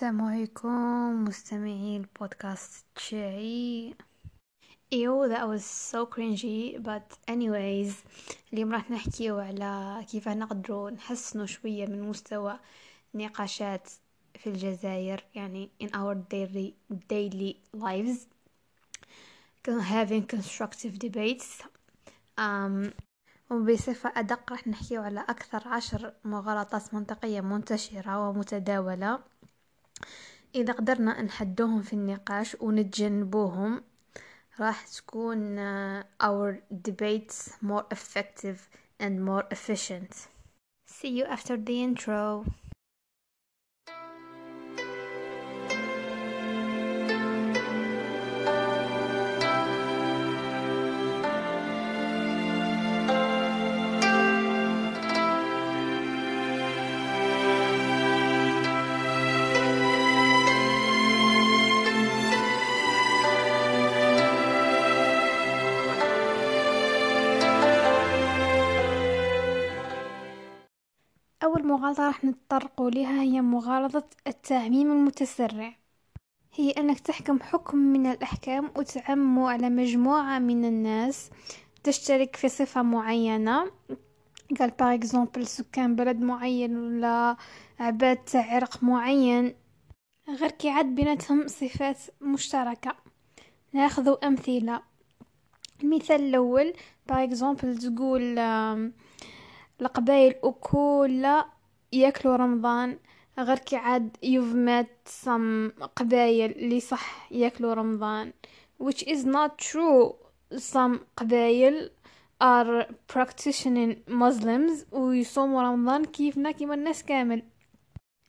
السلام عليكم مستمعي البودكاست تاعي. ايو that was so cringy but anyways اليوم راح نحكيو على كيف نقدروا نحسنوا شوية من مستوى نقاشات في الجزائر يعني in our daily daily lives. Having constructive debates. Um, وبصفة أدق راح نحكيو على أكثر عشر مغالطات منطقية منتشرة ومتداولة. إذا قدرنا نحدوهم في النقاش ونتجنبوهم راح تكون uh, our debates more effective and more efficient. See you after the intro. مغالطة راح نتطرقوا لها هي مغالطة التعميم المتسرع. هي أنك تحكم حكم من الأحكام وتعمه على مجموعة من الناس تشترك في صفة معينة. قال باغ اكزومبل سكان بلد معين ولا عباد تاع عرق معين. غير كي عاد بيناتهم صفات مشتركة. ناخذ أمثلة. المثال الأول باغ اكزومبل تقول القبايل كلها ياكلوا رمضان غير كي عاد you've met some قبايل اللي صح ياكلوا رمضان which is not true. Some قبايل are practicing Muslims ويصوموا رمضان كيفنا كيما الناس كامل.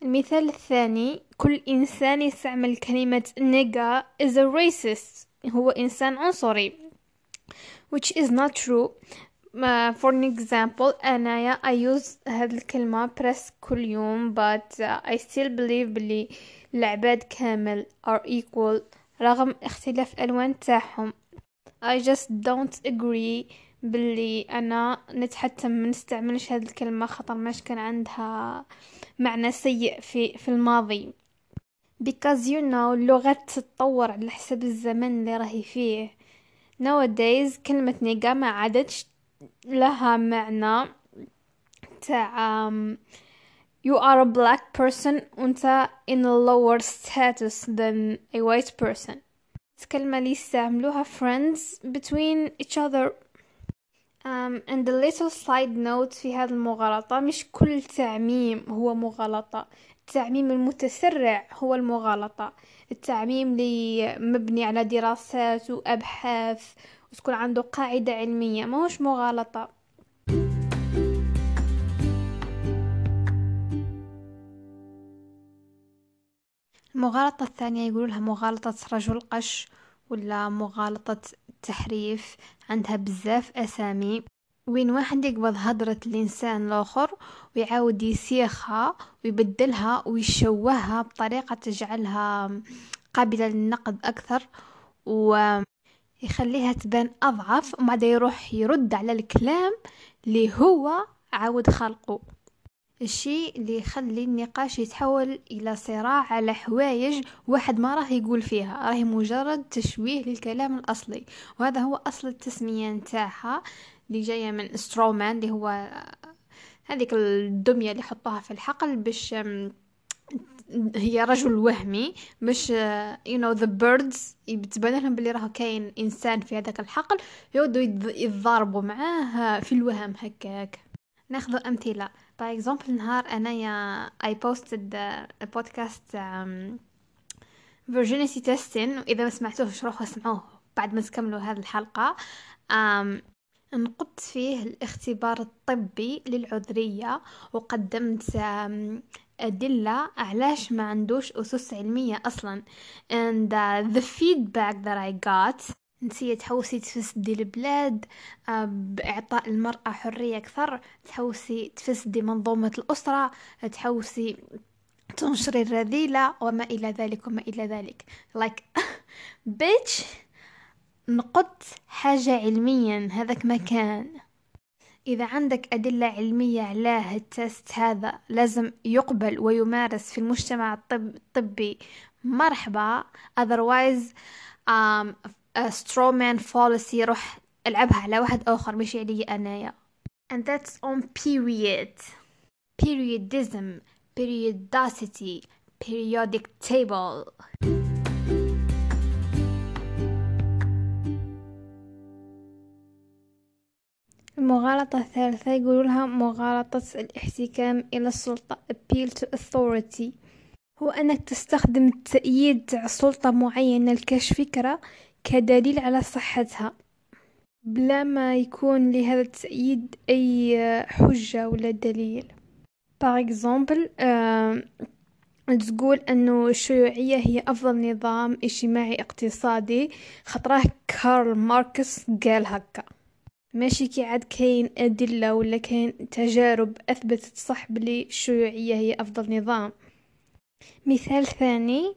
المثال الثاني كل إنسان يستعمل كلمة nigga is a racist. هو إنسان عنصري which is not true. For an example أنايا I use هاد الكلمة press كل يوم but uh, I still believe بلي العباد كامل are equal رغم اختلاف الألوان تاعهم. I just don't agree باللي أنا نتحتم من نستعملش هاد الكلمة خطر ماش كان عندها معنى سيء في في الماضي. Because you know اللغة تتطور على حسب الزمن اللي راهي فيه. Nowadays كلمة نيجا ما عادتش لها معنى تاع um, you are a black person وانت in a lower status than a white person. الكلمة اللي يستعملوها friends between each other. Um, and the little side note في هذه المغالطة مش كل تعميم هو مغالطة. التعميم المتسرع هو المغالطة. التعميم اللي مبني على دراسات وأبحاث وتكون عنده قاعدة علمية ما هوش مغالطة. المغالطة الثانية يقولوا لها مغالطة رجل قش ولا مغالطة تحريف عندها بزاف أسامي. وين واحد يقبض هضرة الإنسان الآخر ويعاود يسيخها ويبدلها ويشوهها بطريقة تجعلها قابلة للنقد أكثر ويخليها تبان أضعف وبعد يروح يرد على الكلام اللي هو عاود خلقه. الشيء اللي يخلي النقاش يتحول إلى صراع على حوايج واحد ما راه يقول فيها. راهي مجرد تشويه للكلام الأصلي. وهذا هو أصل التسمية نتاعها اللي جاية من سترومان اللي هو هذيك الدمية اللي حطوها في الحقل باش هي رجل وهمي باش you know the birds يتبان لهم بلي راه كاين إنسان في هذاك الحقل يودوا يتضاربوا معاه في الوهم هكاك. ناخذ أمثلة. par exemple نهار أنايا I posted podcast virginity testing واذا ما سمعتوهش روحوا اسمعوه بعد ما تكملوا هذه الحلقة. Um, نقدت فيه الاختبار الطبي للعذرية وقدمت أدلة علاش ما عندوش أسس علمية أصلا. And uh, the feedback that I got انتي تحوسي تفسدي البلاد بإعطاء المرأة حرية أكثر تحوسي تفسدي منظومة الأسرة تحوسي تنشري الرذيلة وما إلى ذلك وما إلى ذلك. Like bitch نقد حاجة علميا هذاك مكان إذا عندك أدلة علمية علاه التست هذا لازم يقبل ويمارس في المجتمع الطب الطبي. مرحبا. Straw man fallacy روح ألعبها على واحد آخر. مش علي أنايا. And that's on period. Periodism. Periodicity. Periodic table. المغالطة الثالثة يقولوا لها مغالطة الاحتكام إلى السلطة appeal to authority. هو أنك تستخدم التأييد تاع سلطة معينة لكشف فكرة كدليل على صحتها. بلا ما يكون لهذا التأييد أي حجة ولا دليل. par exemple تقول انه الشيوعية هي أفضل نظام اجتماعي اقتصادي خطراه كارل ماركس قال هكا. ماشي كي عاد كاين أدلة ولا كاين تجارب أثبتت صح بلي الشيوعيه هي أفضل نظام. مثال ثاني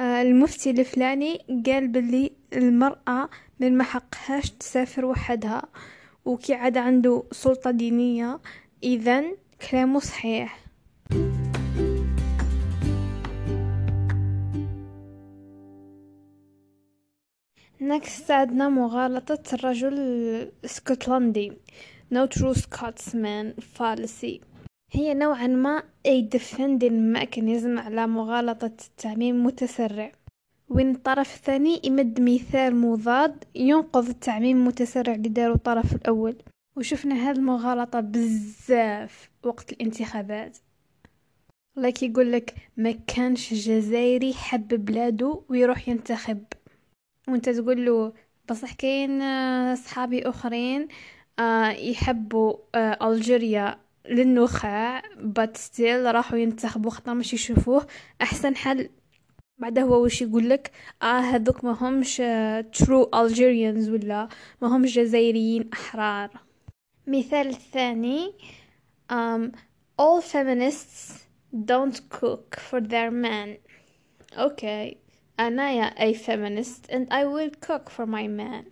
آه، المفتي الفلاني قال بلي المرأة من ما حقهاش تسافر وحدها وكي عاد عنده سلطة دينية إذا كلامه صحيح. نكست عندنا مغالطة الرجل الاسكتلندي No true Scotsman fallacy هي نوعا ما أي defending mechanism على مغالطة التعميم المتسرع وين الطرف الثاني يمد مثال مضاد ينقض التعميم المتسرع اللي دارو الطرف الأول وشفنا هاد المغالطة بزاف وقت الانتخابات لك يقول لك ما كانش جزائري حب بلادو ويروح ينتخب وانت تقول له بصح كاين آه، صحابي أخرين آه، يحبوا آه، Algeria للنخاع but still راحوا ينتخبوا خطر مش يشوفوه. أحسن حل بعدها هو وش يقول لك؟ آه هذوك ما همش true Algerians ولا ما همش جزائريين أحرار. مثال الثاني um, all feminists don't cook for their men. Okay. أنا a feminist and I will cook for my man.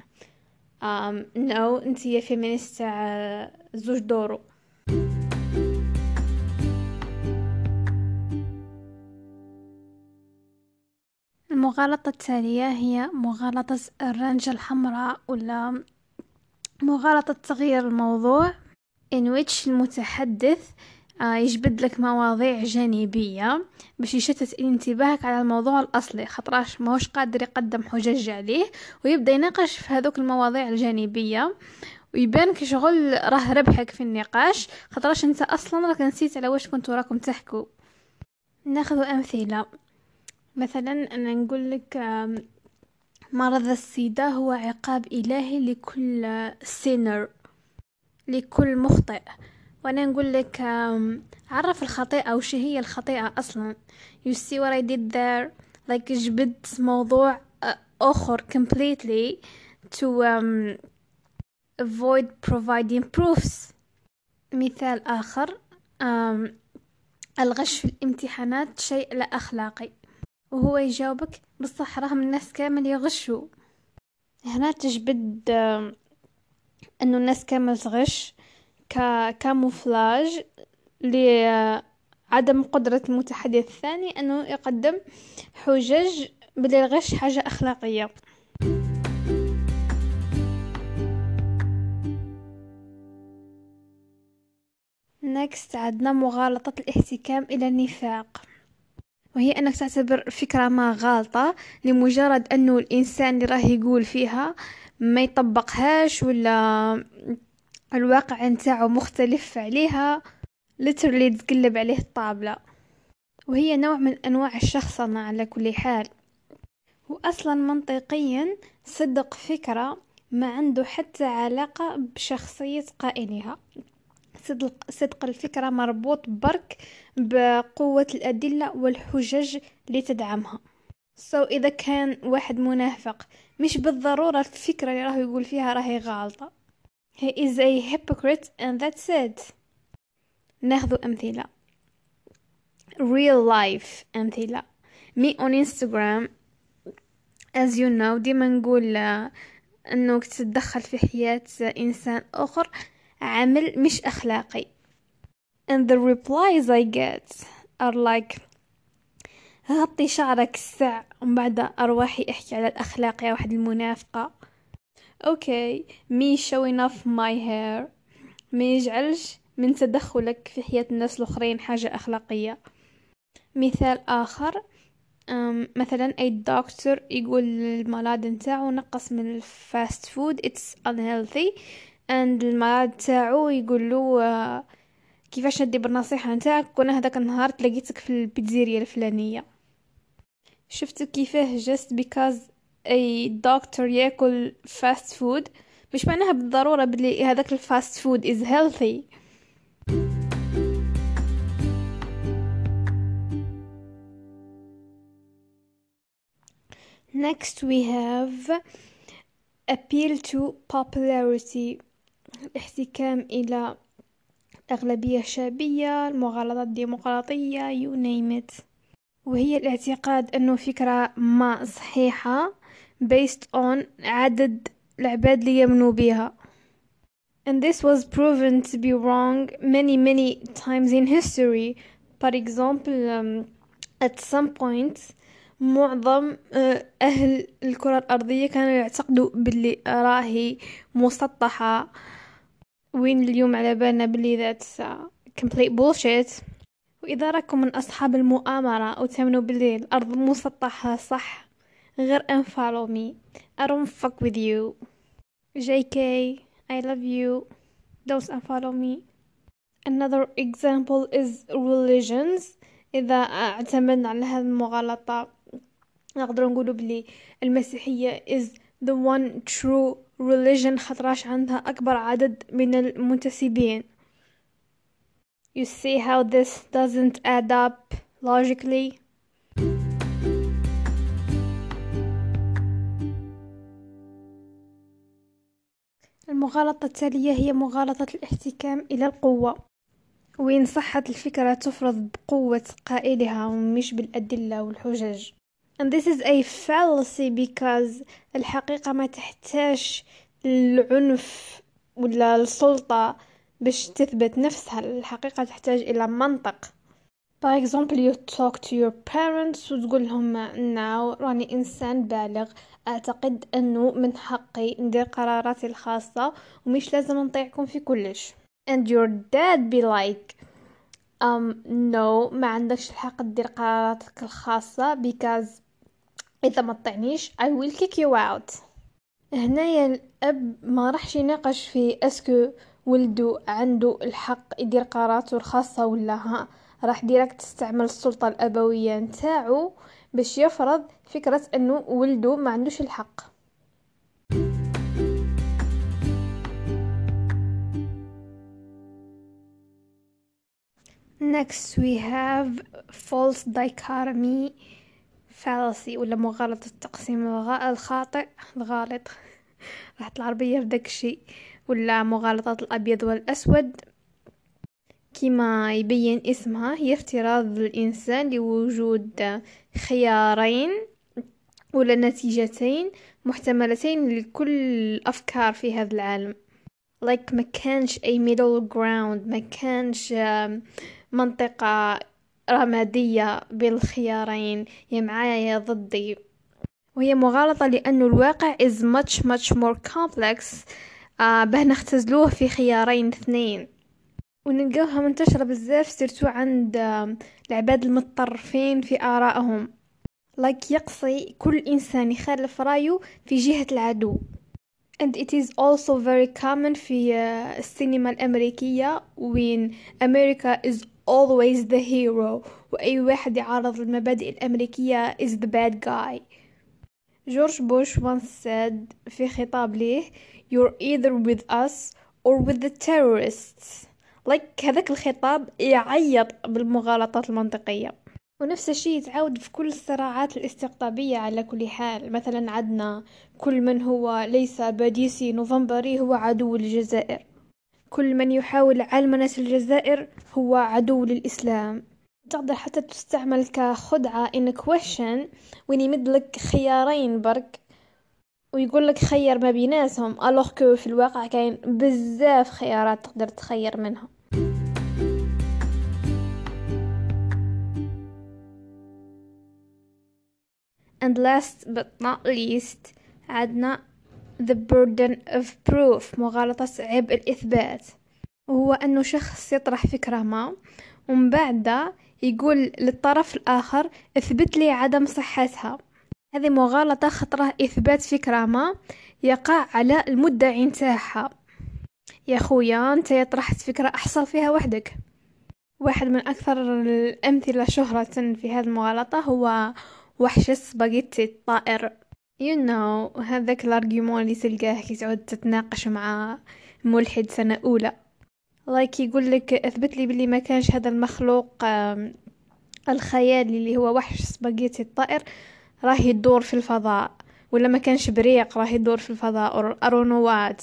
Um, no أنت يا تاع زوج دورو المغالطة التالية هي مغالطة الرنجة الحمراء ولا مغالطة تغيير الموضوع in which المتحدث آه، يجبد لك مواضيع جانبية باش يشتت انتباهك على الموضوع الأصلي. خطراش ماهوش قادر يقدم حجج عليه ويبدأ يناقش في هذوك المواضيع الجانبية ويبان كشغل راه ربحك في النقاش. خطراش انت أصلا راك نسيت على واش كنتو راكم تحكوا ناخذ أمثلة. مثلا أنا نقول لك مرض السيدا هو عقاب إلهي لكل سينر لكل مخطئ. وأنا نقول لك عرف الخطيئة وش هي الخطيئة أصلا. You see what I did there like جبت موضوع آخر completely to um, avoid providing proofs. مثال آخر um, الغش في الامتحانات شيء لا أخلاقي. وهو يجاوبك بصح راهم الناس كامل يغشوا. هنا تجبد إنه الناس كامل تغش. ككاموفلاج لعدم قدرة المتحدث الثاني أنه يقدم حجج بلي الغش حاجة أخلاقية. نكست عندنا مغالطة الاحتكام إلى النفاق. وهي أنك تعتبر فكرة ما غالطة لمجرد أنه الإنسان اللي راه يقول فيها ما يطبقهاش ولا الواقع نتاعو مختلف عليها لترلي تقلب عليه الطابلة. وهي نوع من أنواع الشخصنة على كل حال. وأصلا منطقيا صدق فكرة ما عنده حتى علاقة بشخصية قائلها. صدق, صدق الفكرة مربوط برك بقوة الأدلة والحجج اللي تدعمها. سو so, إذا كان واحد منافق مش بالضرورة الفكرة اللي راه يقول فيها راهي غالطة He is a hypocrite and that's it. ناخذ أمثلة. Real life أمثلة. Me on Instagram. As you know ديما نقول أنه تتدخل في حياة إنسان آخر عمل مش أخلاقي. And the replies I get are like غطي شعرك السع ومن بعد أروحي احكي على الأخلاق يا واحد المنافقة. أوكي me showing off my hair. ما يجعلش من تدخلك في حياة الناس الآخرين حاجة أخلاقية. مثال آخر مثلا أي دكتور يقول للمريض نتاعو نقص من ال fast food it's unhealthy. and المريض تاعو يقول له آه، كيفاش ندي بالنصيحة نتاعك؟ وأنا هذاك النهار تلاقيتك في ال pizzeria الفلانية. شفتوا كيفاه؟ just because أي دكتور يأكل fast food مش معناها بالضرورة بلي هذاك ال fast food is healthy. Next we have appeal to popularity الاحتكام إلى أغلبية شعبية المغالطة الديمقراطية you name it. وهي الاعتقاد أنه فكرة ما صحيحة. Based on عدد العباد اللي يمنوا بها and this was proven to be wrong many many times in history. For example um, at some point معظم آه، أهل الكرة الأرضية كانوا يعتقدوا باللي راهي مسطحة. وين اليوم على بالنا باللي that's complete bullshit. وإذا راكم من أصحاب المؤامرة وتؤمنوا باللي الأرض مسطحة صح؟ غير unfollow me I don't fuck with you JK I love you don't unfollow me Another example is religions إذا اعتمدنا على هذه المغالطة نقدر نقولوا بلي المسيحية is the one true religion خطراش عندها أكبر عدد من المنتسبين You see how this doesn't add up logically? المغالطة التالية هي مغالطة الاحتكام إلى القوة. وين صحت الفكرة تفرض بقوة قائلها ومش بالأدلة والحجج. And this is a fallacy because الحقيقة ما تحتاج العنف ولا السلطة باش تثبت نفسها. الحقيقة تحتاج إلى منطق. For example you talk to your parents وتقول لهم now راني إنسان بالغ أعتقد أنه من حقي ندير قراراتي الخاصة ومش لازم نطيعكم في كلش and your dad be like um no ما عندكش الحق تدير قراراتك الخاصة because إذا ما تطعنيش I will kick you out. هنايا الأب ما راحش يناقش في est-ce que ولده عنده الحق يدير قراراته الخاصة ولا ها راح direct تستعمل السلطة الأبوية نتاعو باش يفرض فكرة أنه ولده ما عندوش الحق. Next we have false dichotomy fallacy ولا مغالطة التقسيم. الخاطئ الغالط. راحت العربية في الشيء. ولا مغالطة الأبيض والأسود. كما يبين اسمها هي افتراض الإنسان لوجود خيارين ولا نتيجتين محتملتين لكل الأفكار في هذا العالم. Like ما كانش أي middle ground ما كانش منطقة رمادية بين الخيارين. يا معايا يا ضدي. وهي مغالطة لأنه الواقع is much much more complex آه به نختزلوه في خيارين اثنين. ونلقاوها منتشرة بزاف surtout عند آه العباد المتطرفين في آرائهم like يقصي كل إنسان يخالف رأيه في جهة العدو. And it is also very common في uh, السينما الأمريكية وين أمريكا is always the hero وأي واحد يعارض المبادئ الأمريكية is the bad guy. جورج بوش once said في خطاب ليه you're either with us or with the terrorists. Like هذاك الخطاب يعيط بالمغالطات المنطقية. ونفس الشيء يتعاود في كل الصراعات الاستقطابية على كل حال. مثلا عندنا كل من هو ليس باديسي نوفمبري هو عدو للجزائر. كل من يحاول علمنة الجزائر هو عدو للإسلام. تقدر حتى تستعمل كخدعة in question وين يمدلك خيارين برك ويقول لك خير ما بيناتهم الوغ في الواقع كاين بزاف خيارات تقدر تخير منها. And last but not least عدنا the burden of proof مغالطة عبء الإثبات. وهو أنه شخص يطرح فكرة ما ومن بعد يقول للطرف الآخر اثبت لي عدم صحتها. هذه مغالطة خطرة إثبات فكرة ما يقع على المدعي نتاعها يا خويا أنت طرحت فكرة أحصل فيها وحدك. واحد من أكثر الأمثلة شهرة في هذه المغالطة هو وحش السباغيتي الطائر. You know هذاك ال argument اللي تلقاه كي تعود تتناقش مع ملحد سنة أولى. like يقول لك أثبت لي بلي ما كانش هذا المخلوق الخيالي اللي هو وحش سباغيتي الطائر راه يدور في الفضاء. ولا ما كانش بريق راه يدور في الفضاء أرونوات.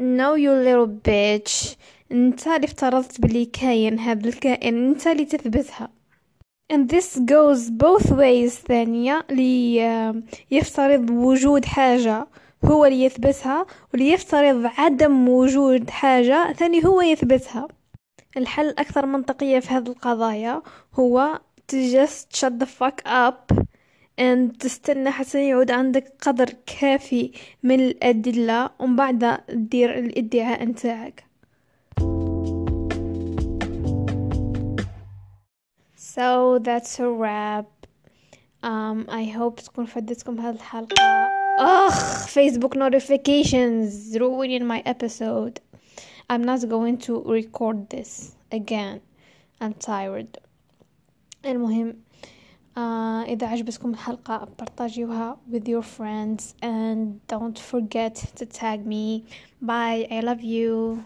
No you little bitch. أنت اللي افترضت بلي كاين هذا الكائن أنت اللي تثبتها. And this goes both ways ثانية لي يفترض وجود حاجة هو اللي يثبتها واللي يفترض عدم وجود حاجة ثاني هو يثبتها. الحل الأكثر منطقية في هذه القضايا هو to just shut the fuck up and تستنى حتى يعود عندك قدر كافي من الأدلة ومن بعد تدير الادعاء نتاعك. So that's a wrap. Um, I hope تكون فدتكم هذه الحلقة. أخ Facebook notifications ruining my episode. I'm not going to record this again. I'm tired. المهم uh, إذا عجبتكم الحلقة بارتاجيوها with your friends and don't forget to tag me. Bye. I love you.